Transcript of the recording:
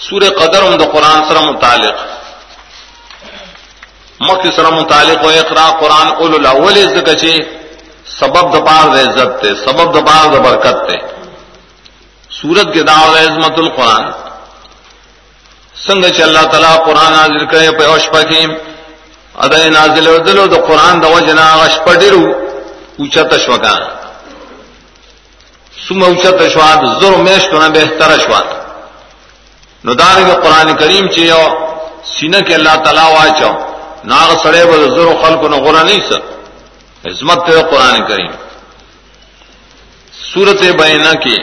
سور قدر ام دا قرآن سر متعلق۔ مکھ سر متعلق و اقرا قرآن اول الاول از کچے سبب د پار د عزت تے، سبب د پار د برکت تے۔ سورت کے دعو عظمت القرآن۔ سنگ چ اللہ تعالی قرآن نازل کرے پہ اوش پکیم۔ ادے نازل و دلو د قرآن د وجنا غش پډیرو اوچا تشوکان سم اوچا تشواد زر میشتونه بهتر شواد نو دارنگ قرآن کریم چی یو سینہ کے اللہ تعالی واچو ناغ سڑے بل زر خلق نو غرا نہیں سر عظمت تے قرآن کریم. سورت بینہ کی